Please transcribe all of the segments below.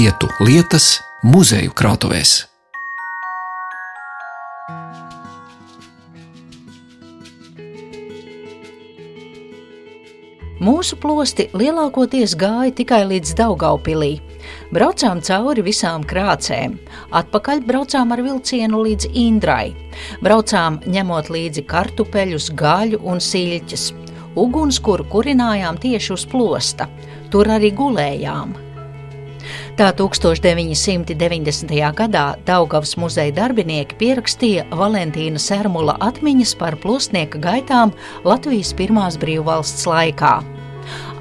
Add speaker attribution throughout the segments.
Speaker 1: vietu lietas muzeju krātuvēs.
Speaker 2: Mūsu plosti lielākoties gāja tikai līdz Daugaupilī. Braucām cauri visām krācēm, atpakaļ braucām ar vilcienu līdz Indrai. Braucām ņemot līdzi kartupeļus, gaļu un siļķes. Ugunskura kurinājām tieši uz plosta, tur arī gulējām. Tā 1990. gadā Daugavas muzeja darbinieki pierakstīja Valentīna Sermula atmiņas par plosnieka gaitām Latvijas pirmās brīvvalsts laikā.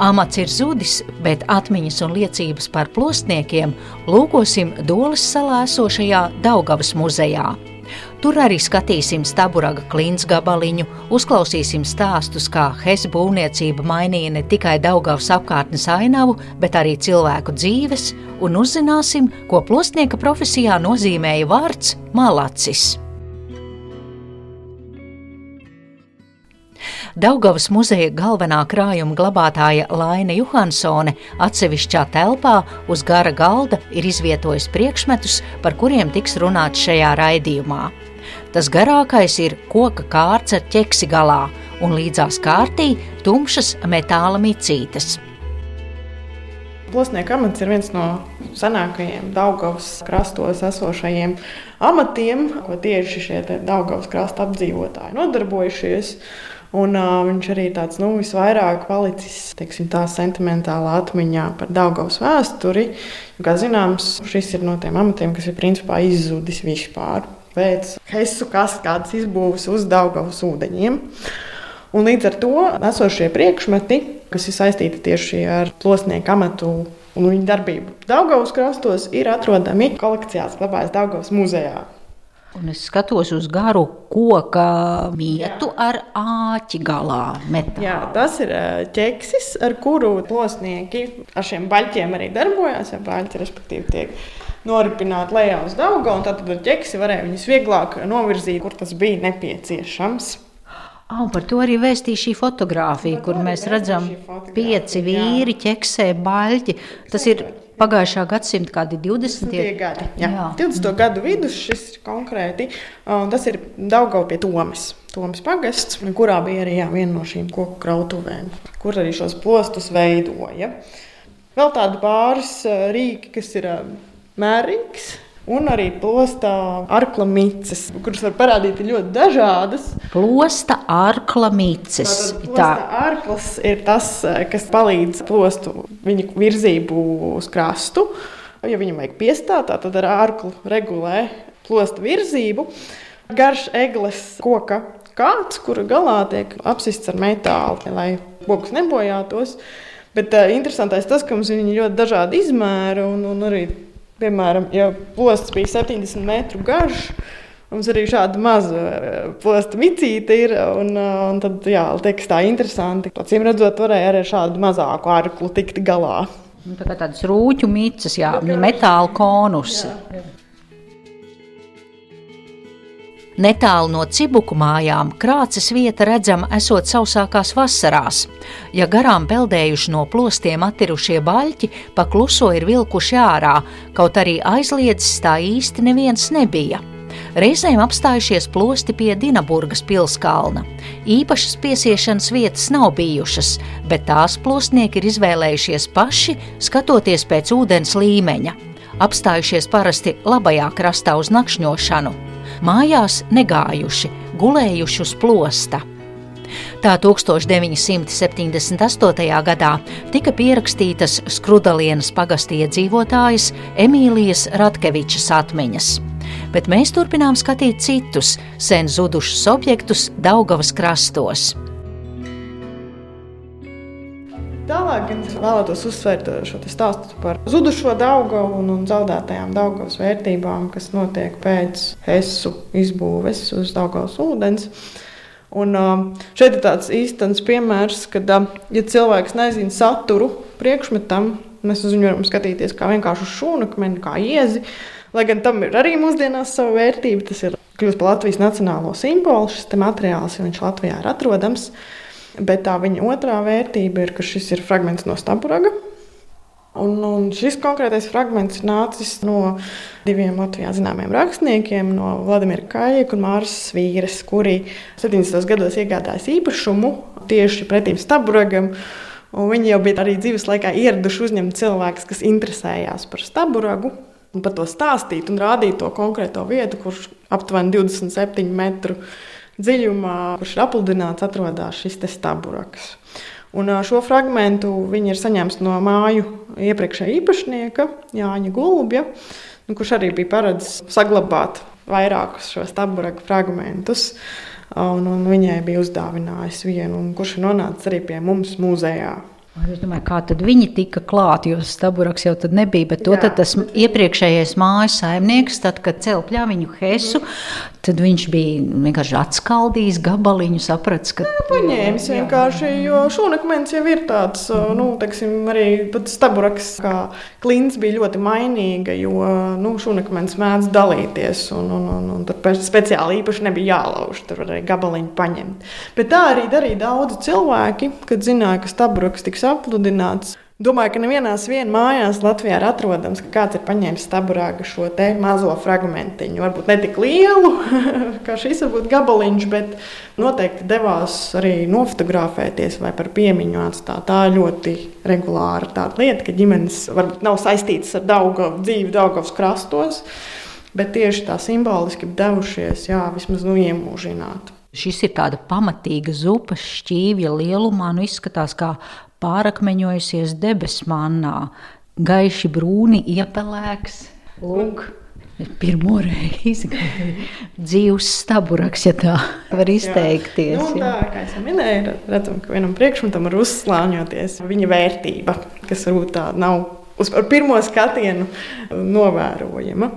Speaker 2: Amats ir zudis, bet atmiņas un liecības par plosniekiem lūkosim Dolas salā esošajā Daugavas muzejā. Tur arī skatīsim staburaga klints gabaliņu, uzklausīsim stāstus, kā Hesa būvniecība mainīja ne tikai Daugavas apkārtnes ainavu, bet arī cilvēku dzīves, un uzzināsim, ko plosnieka profesijā nozīmēja vārds malacis. Daugavas muzeja galvenā krājuma glabātāja Laina Johansone atsevišķā telpā uz gara galda ir izvietojusi priekšmetus, par kuriem tiks runāts šajā raidījumā. Tas garākais ir koka kārts ar ķeksi galā, un līdzās kārtī tumšas metāla micītes.
Speaker 3: Plosnieka amats ir viens no senākajiem Daugavas krastos esošajiem amatiem, ko tieši šie Daugavas krasta apdzīvotāji nodarbojušies. Un, uh, viņš arī tāds nu, visvairāk palicis teiksim, tā sentimentālā atmiņā par Daugavas vēsturi. Jo, kā zināms, šis ir no tiem amatiem, kas ir principā izzudis vispār pēc Hesu kaskādas izbūves uz Daugavas ūdeņiem. Un līdz ar to esošie priekšmeti, kas ir saistīti tieši ar plosnieku amatu un viņa darbību Daugavas krastos, ir atrodami kolekcijās, glabājas Daugavas muzejā.
Speaker 2: Un es skatos uz garu koka mietu Jā. ar āķi galā. Metālu.
Speaker 3: Jā, tas ir ķeksis, ar kuru plosnieki ar šiem baļķiem arī darbojās. Ja baļķi, respektīvi, tiek noripināt lejā uz auga, un tad ķeksi varēja viņus vieglāk novirzīt, kur tas bija nepieciešams.
Speaker 2: Oh, par to arī vēstīja šī fotografija, kur mēs redzam pieci vīri, ķeksē, baļķi. Tas ir pagājušā gadsimta kādi 20.
Speaker 3: gadi. Jā. Jā. 20. gadu vidus šis konkrēti, un tas ir Daugau pie Tomas. Tomas pagasts, kurā bija arī jā, viena no šīm koku krautuvēm, kur arī šos postus veidoja. Vēl tādi pāris rīki, kas ir mērīgs. Un arī plostā arkla mīces, kuras var parādīt ļoti dažādas.
Speaker 2: Plosta arkla mīces.
Speaker 3: Tā arklas ir tas, kas palīdz plostu viņa virzību uz krastu. Ja viņam vajag piestāt, tad ar arklu regulē plosta virzību. Garš eglis koka kāds, kura galā tiek apsists ar metālu, lai koks nebojātos. Bet uh, interesantais tas, ka mums viņi ļoti dažādi izmēri un, un arī Piemēram, ja posts bija 70 metru garš, mums arī šāda maza eh, posta micīte ir. Un, eh, un tad, jā, liekas tā interesanti. Acīm redzot, varēja arī ar šādu mazāku arklu tikt galā.
Speaker 2: Nu, tā kā tādas rūķu mītas, jā, metāla konusi. Jā, jā. Netālu no cibuku mājām krāces vieta redzama esot sausākās vasarās. Ja garām peldējuši no plostiem attirušie baļķi, pa kluso ir vilkuši ārā, kaut arī aizliedzis tā īsti neviens nebija. Reizēm apstājušies plosti pie Dienaburgas pilskalna. Īpašas piesiešanas vietas nav bijušas, bet tās plostnieki ir izvēlējušies paši, skatoties pēc ūdens līmeņa. Apstājušies parasti labajā krastā uz nakšņošanu mājās negājuši, gulējuši uz plosta. Tā 1978. gadā tika pierakstītas Skrudalienas pagasta iedzīvotājas Emīlijas Ratkevičas atmiņas. Bet mēs turpinām skatīt citus sen zudušus objektus Daugavas krastos.
Speaker 3: Tālāk gan vēlētos uzsvērt šo stāstu par zudušo augu un, un zaudētajām augās vērtībām, kas notiek pēc Hesu izbūves uz augās ūdens. Un, šeit ir tāds īstenis piemērs, kad, ja cilvēks nezina saturu priekšmetam, Mēs uz viņu varam skatīties kā vienkārši uz šūnakmeni, kā iezi. Lai gan tam ir arī mūsdienās sava vērtība, tas ir kļūst par Latvijas nacionālo simbolu, šis materiāls, ja viņš Latvijā ir atrodams. Bet tā viņa otrā vērtība ir, ka šis ir fragments no staburaga. Un, un šis konkrētais fragments nācis no diviem Latvijā zināmiem rakstniekiem, no Vladimira Kājika un Māras Svīras, kuri 70. gados iegādājās īpašumu tieši pretim staburagam. Un viņi jau bija arī dzīves laikā ieraduši uzņemt cilvēkus, kas interesējās par staburagu, un par to stāstīt un rādīt to konkrēto vietu, kurš aptuveni 27 metru dziļumā, kurš ir apludināts, atrodas šis staburaks. Un šo fragment viņi ir saņēmuši no māju iepriekšējā īpašnieka, Jāņa Gulbja, nu, kurš arī bija paredzējis saglabāt vairākus šos taburaka fragmentus. Un, un viņai bija uzdāvinājis vienu, kurš ir nonācis arī pie mums muzejā.
Speaker 2: Es domāju, kā tad viņi tika klāti, jo staburaks jau tad nebija, bet to tad tas iepriekšējais mājas saimnieks, tad, kad cēl pļāviņu hesu, tad viņš bija vienkārši atskaldījis gabaliņu, saprats, ka...
Speaker 3: Jā, paņēmis vienkārši, jo šūnakmens jau ir tāds, nu, teiksim, arī pat staburaks kā klints bija ļoti mainīga, jo, nu, šūnakmens mēdz dalīties, un, un, un, un tur speciāli īpaši nebija jālauž, tur varēja gabaliņu paņemt. Bet tā arī darīja daudzi cilvēki, kad zināja, ka staburaks tiks apludināts. Domāju, ka nevienās mājās Latvijā ir atrodams, ka kāds ir paņēmis staburāga šo mazo fragmentiņu. Varbūt ne tik lielu, kā šis varbūt gabaliņš, bet noteikti devās arī nofotografēties vai par piemiņu atstāt. Tā ir ļoti regulāra tāda lieta, ka ģimenes varbūt nav saistītas ar Daugavu, dzīvi Daugavas krastos, bet tieši tā simboliski devušies, jā, vismaz nu iemūžināt.
Speaker 2: Šis ir tāda pamatīga zupas šķīvja lielumā, nu izskatās kā pārakmeņojusies debesu mannā, gaiši brūni iepelēks. Lūk, pirmo reizi dzīves staburaks, ja tā var izteikties.
Speaker 3: Nu, tā, kā jau minēju, redzam, ka vienam priekšmetam var uzslāņoties viņa vērtība, kas varbūt tā nav uz pirmo skatienu novērojama.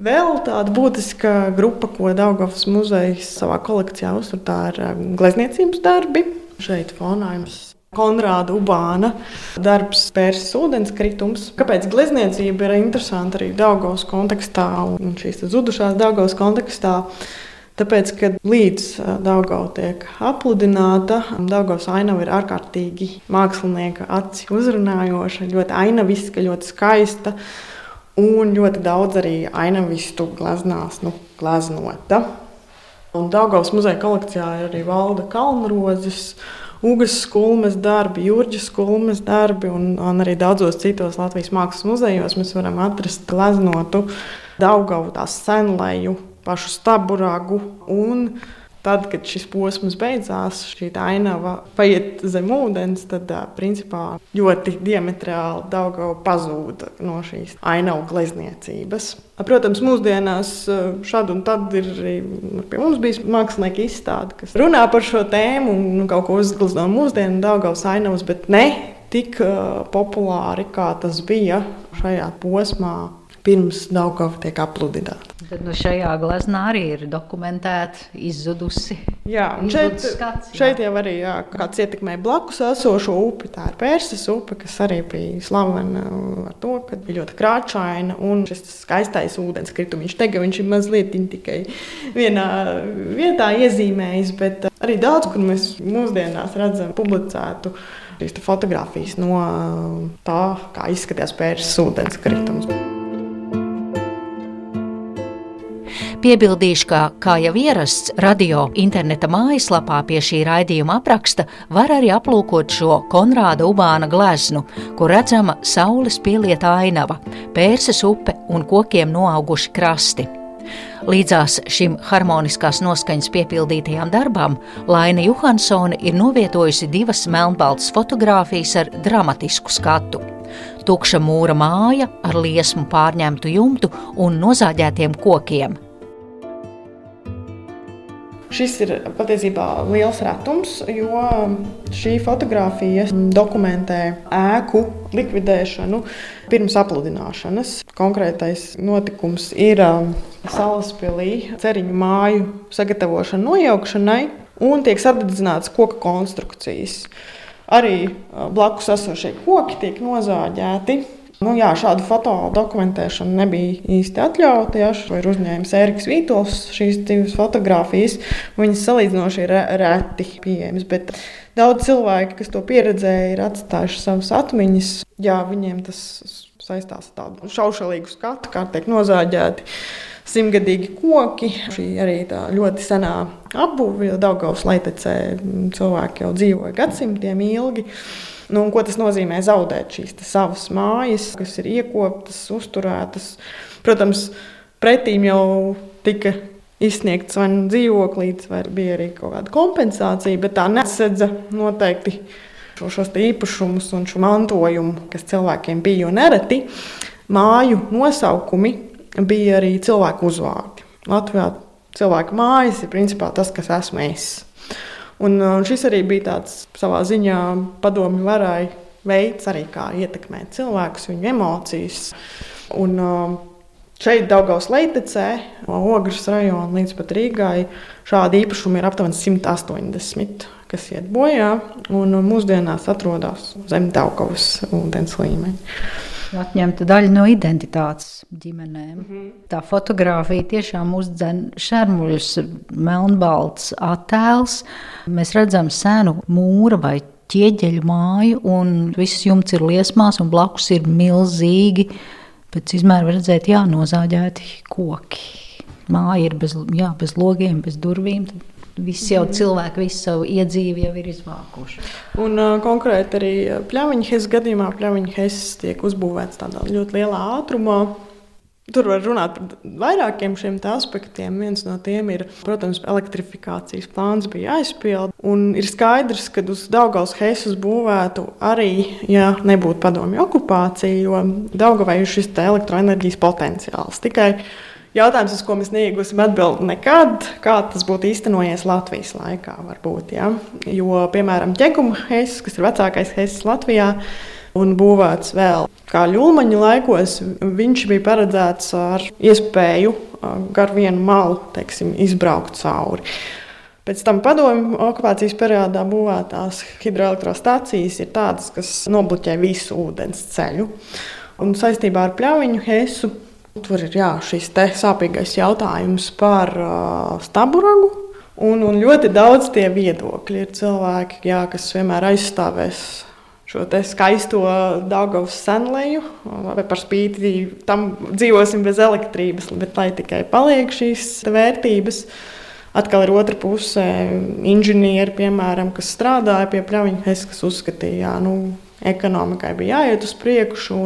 Speaker 3: Vēl tāda būtiska grupa, ko Daugavas muzejs savā kolekcijā uztur, tā ir glezniecības darbi. Šeit fonā jums Konrāda Ubāna darbs Pērsijas ūdenskritums. Kāpēc glezniecība ir interesanta arī Daugavas kontekstā un šīs zudušās Daugavas kontekstā? Tāpēc, kad līdz Daugava tiek apludināta, Daugavas ainava ir ārkārtīgi mākslinieka aci uzrunājoša, ļoti ainaviska, ļoti skaista un ļoti daudz arī ainavistu gleznās, nu, gleznota. Un Daugavas muzeja kolekcijā ir arī valda kalnrozes Ugas skulmes darbi, Jurģis skulmes darbi un, un arī daudzos citos Latvijas mākslas muzejos mēs varam atrast gleznotu Daugavu, tās senleju, pašu staburagu un Tad, kad šis posms beidzās, šī ainava paiet zem ūdens, tad principā ļoti diametrāli Daugava pazūda no šīs ainavu glezniecības. Protams, mūsdienās šādi un tad ir pie mums bijis mākslinieki izstāde, kas runā par šo tēmu un nu, kaut ko uzglezno mūsdienu Daugavas ainavas, bet ne tik populāri, kā tas bija šajā posmā pirms Daugava tiek apludināta.
Speaker 2: Tad nu, šajā gleznā arī ir dokumentēta izzudusi.
Speaker 3: Jā, šeit, skats, jā. šeit jau arī jā, kāds ietekmē blakus esošo upi. Tā ir Pērsas upe, kas arī bija slavena ar to, ka bija ļoti krāšņaina un šis skaistais ūdenskritums. Viņš teica, viņš ir mazliet tikai vienā vietā iezīmējis, bet arī daudz, kur mēs mūsdienās redzam publicētu šīs fotogrāfijas no tā, kā izskatījās Pērsas ūdenskritums.
Speaker 2: Piebildīšu, ka, kā jau ierasts, radio interneta mājaslapā pie šī raidījuma apraksta var arī aplūkot šo Konrāda Ubāna gleznu, kur redzama saules pielieta ainava, pērses upe un kokiem noauguši krasti. Līdzās šim harmoniskās noskaņas piepildītajām darbām Laina Johansone ir novietojusi divas melnbaltas fotogrāfijas ar dramatisku skatu. Tukša mūra māja ar liesmu pārņemtu jumtu un nozāģētiem kokiem.
Speaker 3: Šis ir patiesībā liels retums, jo šī fotografija dokumentē ēku likvidēšanu pirms apludināšanas. Konkrētais notikums ir um, salaspēlī ceriņu māju sagatavošana nojaukšanai un tiek sadedzināts koka konstrukcijas. Arī blakus esošie koki tiek nozāģēti. Nu, jā, šādu fotodokumentēšanu nebija īsti atļauta. Jā, ir uzņēmis Eriks Vītols šīs divas fotogrāfijas. Viņas salīdzinoši ir reti pieejamas. Bet daudz cilvēku, kas to pieredzēja, ir atstājuši savas atmiņas. Jā, viņiem tas saistās ar tādu šaušalīgu skatu, kā tiek nozāģēti simtgadīgi koki. Šī arī tā ļoti senā apbūve, jo Daugavas leitecē cilvēki jau dzīvoja gadsimtiem ilgi. Nu, ko tas nozīmē zaudēt šīs savas mājas, kas ir iekoptas, uzturētas? Protams, pretīm jau tika izsniegts vai nu dzīvoklīds, vai bija arī kaut kāda kompensācija, bet tā nesedza noteikti šos īpašumus un šo mantojumu, kas cilvēkiem bija. Un nereti māju nosaukumi bija arī cilvēku uzvārdi. Latvijā cilvēku mājas ir principā tas, kas esmu es. Un, un šis arī bija tāds savā ziņā padomju varai veids, arī kā ietekmēt cilvēkus, viņu emocijas. Un, Šeit, Daugaus Leitecē, no Ogres rajona līdz pat Rīgai, šādi īpašumi ir aptuveni 180, kas iet bojā un mūsdienās atrodas zem Daugavas ūdens līmeņa.
Speaker 2: Atņemta daļa no identitātes ģimenēm. Mm -hmm. Tā fotografija tiešām uzdzen šermuļus, melnbalts attēls. Mēs redzam senu mūra vai ķieģeļu māju, un viss jumts ir liesmās, un blakus ir milzīgi. Pēc izmēra var redzēt, jā, nozāģēti koki. Māja ir bez, jā, bez logiem, bez durvīm. Tad Visi jau cilvēki, visu savu iedzīvi jau ir izvākuši.
Speaker 3: Un uh, konkrēti arī pļaviņas gadījumā pļaviņas tiek uzbūvēts tādā ļoti lielā ātrumā. Tur var runāt par vairākiem šiem aspektiem. Viens no tiem ir, protams, elektrifikācijas plāns bija jāizpild. Un ir skaidrs, ka uz Daugaus heisus būvētu arī, ja nebūtu padomju okupācija, jo Daugavai ir šis elektroenerģijas potenciāls. Tikai Jautājums, uz ko mēs neiegūsim atbildi nekad, kā tas būtu īstenojies Latvijas laikā. Varbūt, ja? Jo, piemēram, ķekuma heiss, kas ir vecākais heiss Latvijā, un būvēts vēl kā ļulmaņa laikos, viņš bija paredzēts ar iespēju gar vienu malu teiksim, izbraukt cauri. Pēc tam padomju okupācijas periodā būvētās hidroelektrostācijas ir tādas, kas nobloķē visu ūdens ceļu. Un saistībā ar pļaviņu heisu Tur ir jā, šis sāpīgais jautājums par uh, staburagu. Un, un ļoti daudz tie viedokļi ir cilvēki, jā, kas vienmēr aizstāvēs šo skaisto Dāngavas senleju, vai par spīti tam dzīvosim bez elektrības, bet lai tikai paliek šīs vērtības. Atkal ir otra puse - inženieri, piemēram, kas strādāja pie pļaviņas, kas uzskatīja, ka nu, ekonomikai bija jāiet uz priekšu.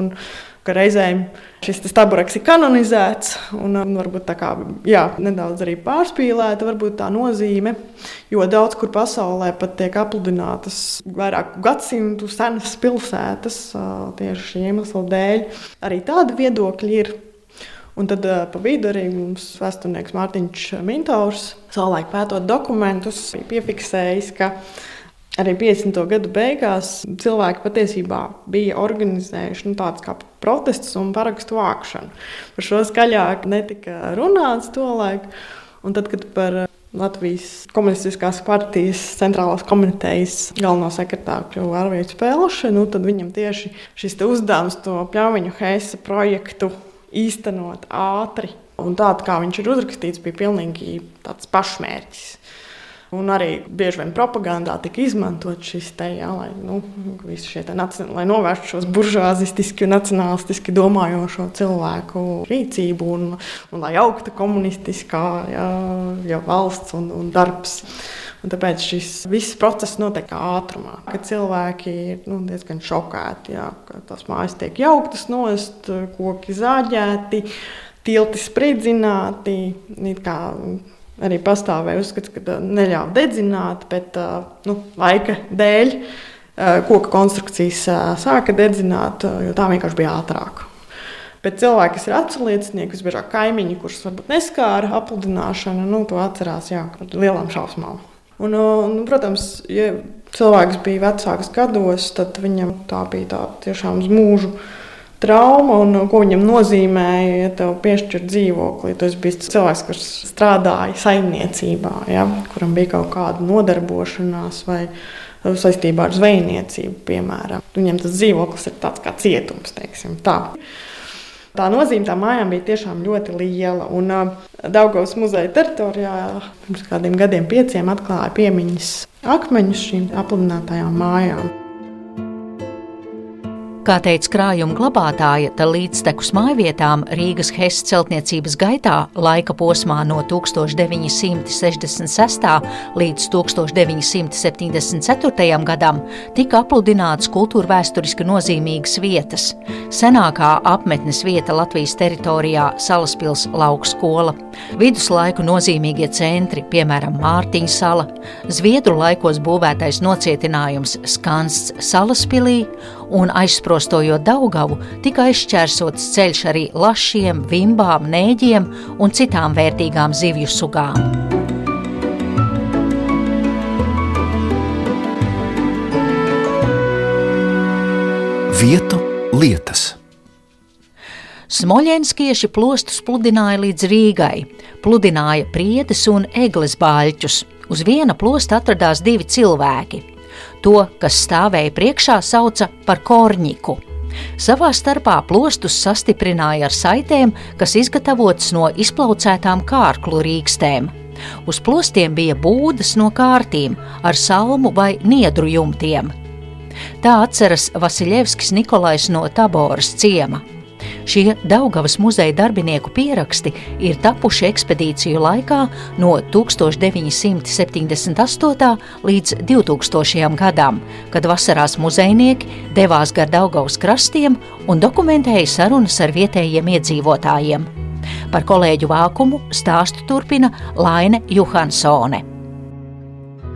Speaker 3: Ka reizēm šis tabureks ir kanonizēts un, un varbūt tā kā jā, nedaudz arī pārspīlēta varbūt tā nozīme, jo daudz kur pasaulē pat tiek apludinātas vairāku gadsimtu senas pilsētas tieši šī iemesla dēļ. Arī tādi viedokļi ir. Un tad pa vidu arī mums vēsturnieks Mārtiņš Mintaurs, savulaik pētot dokumentus, piefiksējis, ka Arī 50. gadu beigās cilvēki patiesībā bija organizējuši nu, tādas kā protestus un parakstu vākšanu. Par šo skaļāk netika runāts tolaik. Un tad, kad par Latvijas komunistiskās partijas centrālās komitejas galveno sekretāru kļuva Arvīts Pēluša, nu, tad viņam tieši šis uzdevums to pļaujiņu heisa projektu īstenot ātri. Un tāda, kā viņš ir uzrakstīts, bija pilnīgi tāds pašmērķis. Un arī bieži vien propagandā tika izmantot šis te, jā, lai, nu, šie te, lai novērstu šos buržuāzistiski un nacionālistiski domājošo cilvēku rīcību un, un lai augtu komunistiskā jā, jā, valsts un, un darbs. Un tāpēc šis viss process notiek ātrumā, kad cilvēki ir nu, diezgan šokēti, jā, ka tās mājas tiek jauktas nost, koki zāģēti, tilti spridzināti arī pastāvēja uzskats, ka neļāva dedzināt, bet nu, laika dēļ koku konstrukcijas sāka dedzināt, jo tā vienkārši bija ātrāk. Bet cilvēki, kas ir atsliecinieki, visbiežāk kaimiņi, kurus varbūt neskāra apludināšana, nu, to atcerās jā, ar lielām šausmām. Un, un, protams, ja cilvēks bija vecāks gados, tad viņam tā bija tā tiešām uz mūžu trauma un ko viņam nozīmēja, ja tev piešķir dzīvokli. Tas bija cilvēks, kurš strādāja saimniecībā, ja, kuram bija kaut kāda nodarbošanās vai saistībā ar zvejniecību, piemēram. Viņam tas dzīvoklis ir tāds kā cietums, teiksim tā. Tā nozīme tam mājām bija tiešām ļoti liela. Un uh, Daugavas muzeja teritorijā pirms kādiem gadiem, pieciem, atklāja piemiņas akmeņus šīm apludinātajām mājām.
Speaker 2: Kā teica krājuma glabātāja, tad līdztekus mājvietām Rīgas Hess celtniecības gaitā laika posmā no 1966. līdz 1974. gadam tika apludināts kultūrvēturiski nozīmīgas vietas. Senākā apmetnes vieta Latvijas teritorijā - Salaspils lauku skola, viduslaiku nozīmīgie centri, piemēram, Mārtiņa sala, Zviedru laikos būvētais nocietinājums Skansts Salaspilī un aizsprostojot Daugavu, tika aizšķērsots ceļš arī lašiem, vimbām, nēģiem un citām vērtīgām zivju sugām.
Speaker 1: Vietu lietas.
Speaker 2: Smoļenskieši plostus pludināja līdz Rīgai, pludināja priedes un egles bāļķus. Uz viena plosta atradās divi cilvēki To, kas stāvēja priekšā, sauca par korņiku. Savā starpā plostus sastiprināja ar saitēm, kas izgatavotas no izplaucētām kārklu rīkstēm. Uz plostiem bija būdas no kārtīm ar salmu vai niedru jumtiem. Tā atceras Vasiljevskis Nikolais no Taboras ciema. Šie Daugavas muzeja darbinieku pieraksti ir tapuši ekspedīciju laikā no 1978. līdz 2000. gadam, kad vasarās muzejnieki devās gar Daugavas krastiem un dokumentēja sarunas ar vietējiem iedzīvotājiem. Par kolēģu vākumu stāstu turpina Laine Johansone.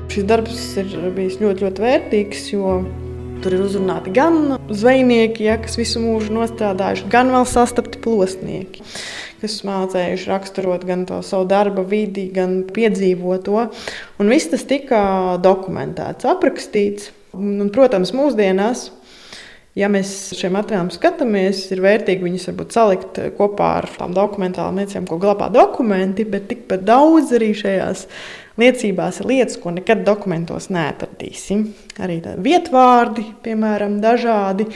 Speaker 3: Šis darbs ir bijis ļoti, ļoti vērtīgs, jo Tur ir uzrunāti gan zvejnieki, ja, kas visu mūžu nostrādājuši, gan vēl sastapti plosnieki, kas mācījuši raksturot gan to savu darba vidi, gan piedzīvoto. Un viss tas tika dokumentēts, aprakstīts. Un, protams, mūsdienās ja mēs šiem materiāliem skatāmies, ir vērtīgi viņus varbūt salikt kopā ar tām dokumentālām liecībām, ko glabā dokumenti, bet tikpat daudz arī šajās liecībās ir lietas, ko nekad dokumentos neatradīsim. Arī vietvārdi, piemēram, dažādi,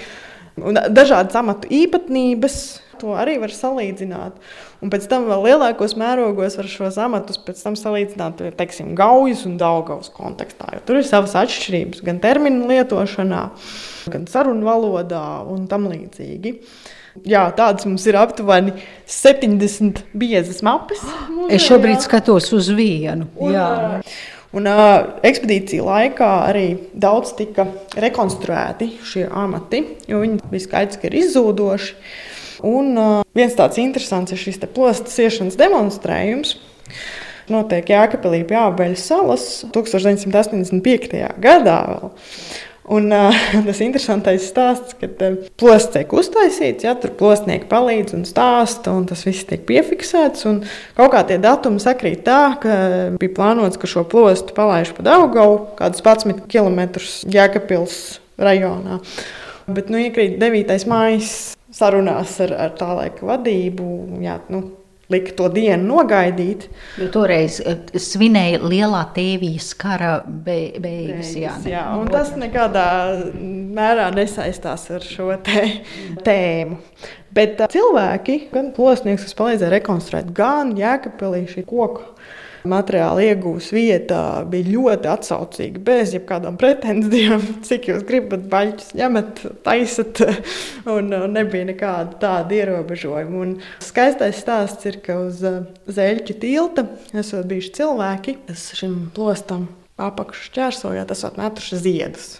Speaker 3: dažādas amatu īpatnības. To arī var salīdzināt. Un pēc tam vēl lielākos mērogos var šos amatus salīdzināt teiksim, gaujas un daļgaujas kontekstā. Tur ir savas atšķirības gan terminu lietošanā, gan sarunu valodā un tam līdzīgi. Jā, tādas mums ir aptuveni 70 biezas mapes.
Speaker 2: Mūzejā. Es šobrīd skatos uz vienu. Un, jā.
Speaker 3: Un, uh, ekspedīcija laikā arī daudz tika rekonstruēti šie amati, jo viņi bija skaidrs, ka ir izzūdoši. Un uh, viens tāds interesants ir šis plostas iešanas demonstrējums. Notiek Jēkabīlī pie Ābeļa salas 1985. gadā. Vēl. Un, uh, tas interesantais stāsts, ka uh, plosts tiek uztaisīts, ja tur plostnieki palīdz un stāsta, un tas viss tiek piefiksēts. Kaut kā tie datumi sakrīt tā, ka bija plānots, ka šo plostu palaiž pa Daugau, kādus 11 km Jēkabils rajonā. Bet nu, iekrīt 9. mājas sarunās ar, ar tā laika vadību. Jā, nu, lika to dienu nogaidīt.
Speaker 2: Jo toreiz eh, svinēja lielā tēvijas kara be, beigas. Jā,
Speaker 3: jā, un tas nekādā mērā nesaistās ar šo tēmu. Bet eh, cilvēki, gan plosnieks, kas palīdzēja rekonstruēt, gan jēkapelī šī koka materiāla iegūs vietā bija ļoti atsaucīga, bez jebkādām pretenzijām, cik jūs gribat baļķus ņemat, taisat, un nebija nekāda tāda ierobežojuma. Un skaistais stāsts ir, ka uz uh, Zeļķu tilta esot bijuši cilvēki, kas šim plostam apakšu šķērsojot, esot metuši ziedus.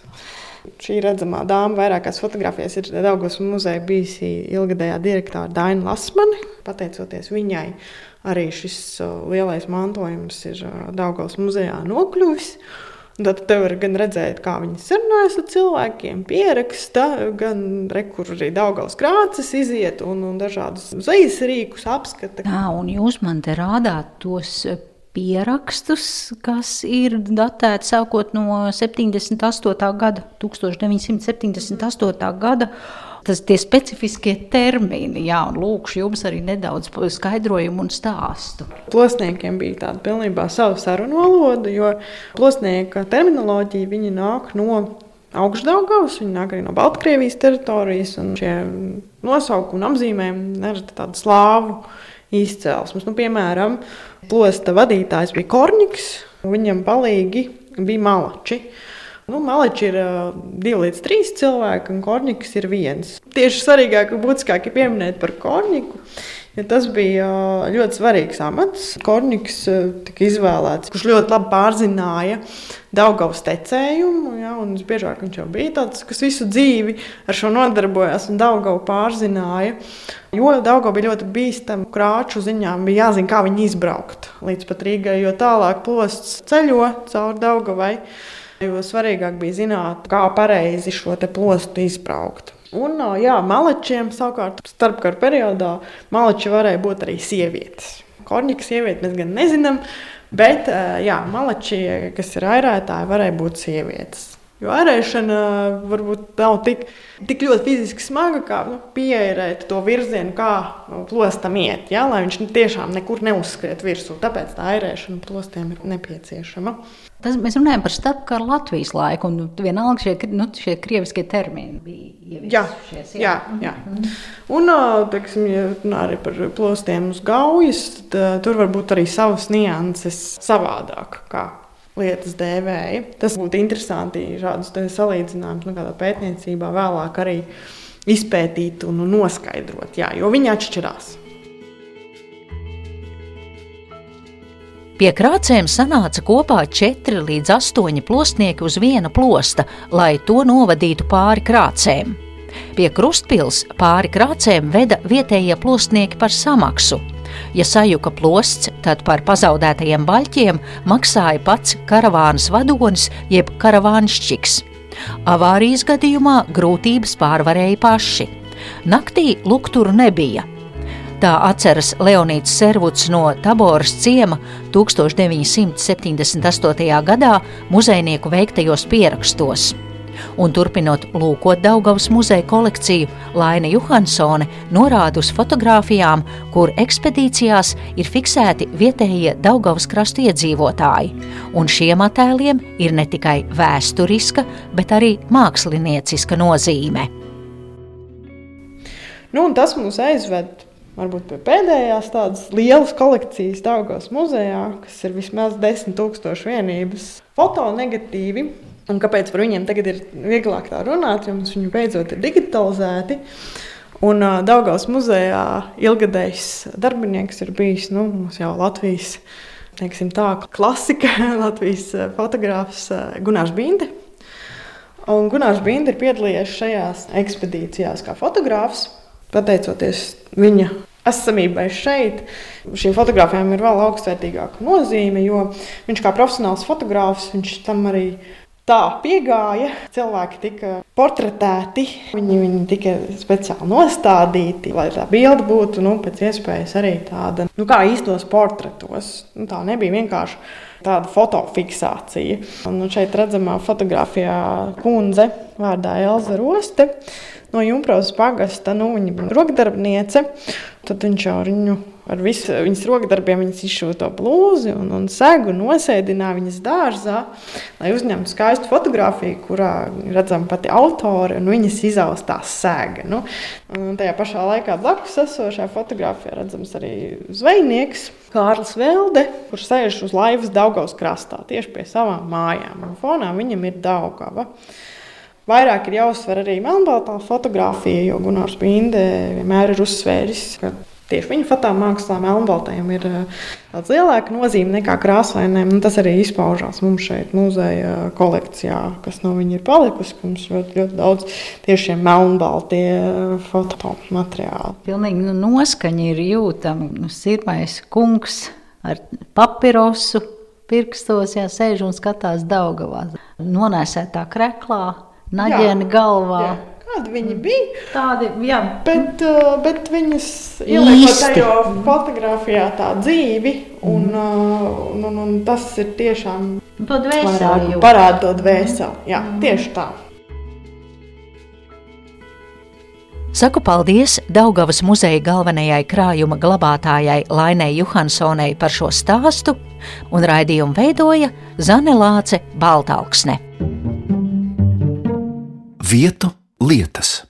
Speaker 3: Šī redzamā dāma vairākās fotografijās ir Daugos muzeja bijusi ilgadējā direktora Daina Lasmane. Pateicoties viņai, arī šis lielais mantojums ir Daugavas muzejā nokļuvis. Tad te var gan redzēt, kā viņi sarunājas ar cilvēkiem, pieraksta, gan rekur arī Daugavas krāces iziet un, un dažādus zvejas rīkus apskata.
Speaker 2: Jā, un jūs man te rādāt tos pierakstus, kas ir datēti sākot no 78. gada, 1978. gada. Tas tie specifiskie termini, jā, un lūkšu jums arī nedaudz skaidrojumu un stāstu.
Speaker 3: Plosniekiem bija tāda pilnībā sava sarunu valoda, jo plosnieka terminoloģija viņi nāk no augšdaļgavas, viņi nāk arī no Baltkrievijas teritorijas, un šie nosaukumi un apzīmējumi nereti tādu slāvu izcelsmes. Nu, piemēram, plosta vadītājs bija Korņiks, viņam palīgi bija malači. Nu, Maličs ir uh, divi līdz trīs cilvēki, un Korņiks ir viens. Tieši svarīgāk un būtiskāk ir pieminēt par Korņiku. Ja tas bija uh, ļoti svarīgs amats. Korņiks uh, tika izvēlēts, kurš ļoti labi pārzināja Daugavas tecējumu. Ja, Visbiežāk viņš jau bija tāds, kas visu dzīvi ar šo nodarbojās un Daugavu pārzināja. Jo Daugava bija ļoti bīstama krāču ziņā, bija jāzina, kā viņi izbraukt līdz pat Rīgai, jo tālāk posts ceļo cauri Daugavai. Jo svarīgāk bija zināt, kā pareizi šo plostu izbraukt. Un, jā, malečiem savukārt starpkara periodā maleči varēja būt arī sievietes. Korņika sieviete mēs gan nezinām, bet jā, maleči, kas ir airētāji, varēja būt sievietes. Jo ārēšana varbūt nav tik, tik ļoti fiziski smaga, kā nu, pierēt to virzienu, kā plostam iet, ja, lai viņš tiešām nekur neuzskriet virsū. Tāpēc tā ārēšana plostiem ir nepieciešama.
Speaker 2: Tas, mēs runājam par starpkara Latvijas laiku, un vienalga šie, nu, šie krieviskie termini bija
Speaker 3: ieviesušies. Jā, jā, jā. Un, teiksim, ja arī par plostiem uz gaujas, tad tur var būt arī savas nianses savādāk. Kā lietas dēvēja. Tas būtu interesanti šādus salīdzinājumus nu, kādā pētniecībā vēlāk arī izpētīt un noskaidrot, jā, jo viņi atšķirās.
Speaker 2: Pie krācēm sanāca kopā četri līdz astoņi plosnieki uz viena plosta, lai to novadītu pāri krācēm. Pie krustpils pāri krācēm veda vietējie plosnieki par samaksu, Ja sajuka plosts, tad par pazaudētajiem baļķiem maksāja pats karavānas vadonis jeb karavānšķiks. Avārijas gadījumā grūtības pārvarēja paši. Naktī lukturu nebija. Tā atceras Leonīds Servuds no Taboras ciema 1978. gadā muzejnieku veiktajos pierakstos. Un turpinot lūkot Daugavas muzeja kolekciju, Laina Johansone norāda uz fotografijām, kur ekspedīcijās ir fiksēti vietējie Daugavas krastu iedzīvotāji. Un šiem attēliem ir ne tikai vēsturiska, bet arī mākslinieciska nozīme.
Speaker 3: Nu, tas mūs aizved varbūt pie pēdējās tādas lielas kolekcijas Daugavas muzejā, kas ir vismaz 10,000 vienības fotonegatīvi Un kāpēc par viņiem tagad ir vieglāk tā runāt, jo mums viņi beidzot ir digitalizēti. Un uh, Daugaus muzejā ilgadējs darbinieks ir bijis nu, jau Latvijas teiksim, tā, klasika, Latvijas fotogrāfs Gunārs Binde. Un Gunārs Binde ir piedalījies šajās ekspedīcijās kā fotogrāfs. Pateicoties viņa esamībai šeit, šīm fotogrāfijām ir vēl augstvērtīgāka nozīme, jo viņš kā profesionāls fotogrāfs, viņš tam arī ir Tā piegāja, cilvēki tika portretēti, viņi, viņi tika speciāli nostādīti, lai tā bilde būtu nu, pēc iespējas arī tāda, nu, kā īstos portretos. Nu, tā nebija vienkārši tāda fotofiksācija. Un nu, šeit redzamā fotografijā kundze vārdā Elza Roste no Junkas pagasta, nu, viņa bija rokdarbniece. Tad viņš jau viņu ar visu viņas rokdarbiem izšuva to blūzi un, un segu, nosēdināja viņas dārzā, lai uzņemtu skaistu fotografiju, kurā redzama pati autore un viņas izaustā sēga. Nu, tajā pašā laikā blakus esošajā fotografijā redzams arī zvejnieks. Kārlis Velde, kurš sēž uz laivas Daugaus krastā, tieši pie savām mājām. Un fonā viņam ir Daugava. Vairāk ir jāuzsver arī melnbaltā fotografija, jo Gunārs Binde vienmēr ir uzsvēris, ka Tieši viņa fotomākslā melnbaltajam ir eh, daudz lielāka nozīme nekā krāsainiem. Tas arī izpaužās mums šeit, muzeja kolekcijā, kas no viņa ir palikusi. Mums ļoti, ļoti daudz tieši melnbaltie eh, fotomateriāli.
Speaker 2: Pilnīgi nu, noskaņa ir jūtama. Nu, sirmais kungs ar papirosu pirkstos, jā, sēž un skatās Daugavā. Nonēsētā kreklā, naģēna galvā. Jā.
Speaker 3: Kādi viņi bija?
Speaker 2: Tādi, jā.
Speaker 3: Bet, uh, bet viņas ieliekot tajā fotografijā tā dzīvi, un, mm. uh, un, un, un tas ir tiešām
Speaker 2: to dvēseli.
Speaker 3: Parāda to dvēseli, jā, mm. tieši tā.
Speaker 2: Saku paldies Daugavas muzeja galvenajai krājuma glabātājai Lainai Johansonai par šo stāstu, un raidījumu veidoja Zane Lāce Baltalksne.
Speaker 1: Vietu lietas.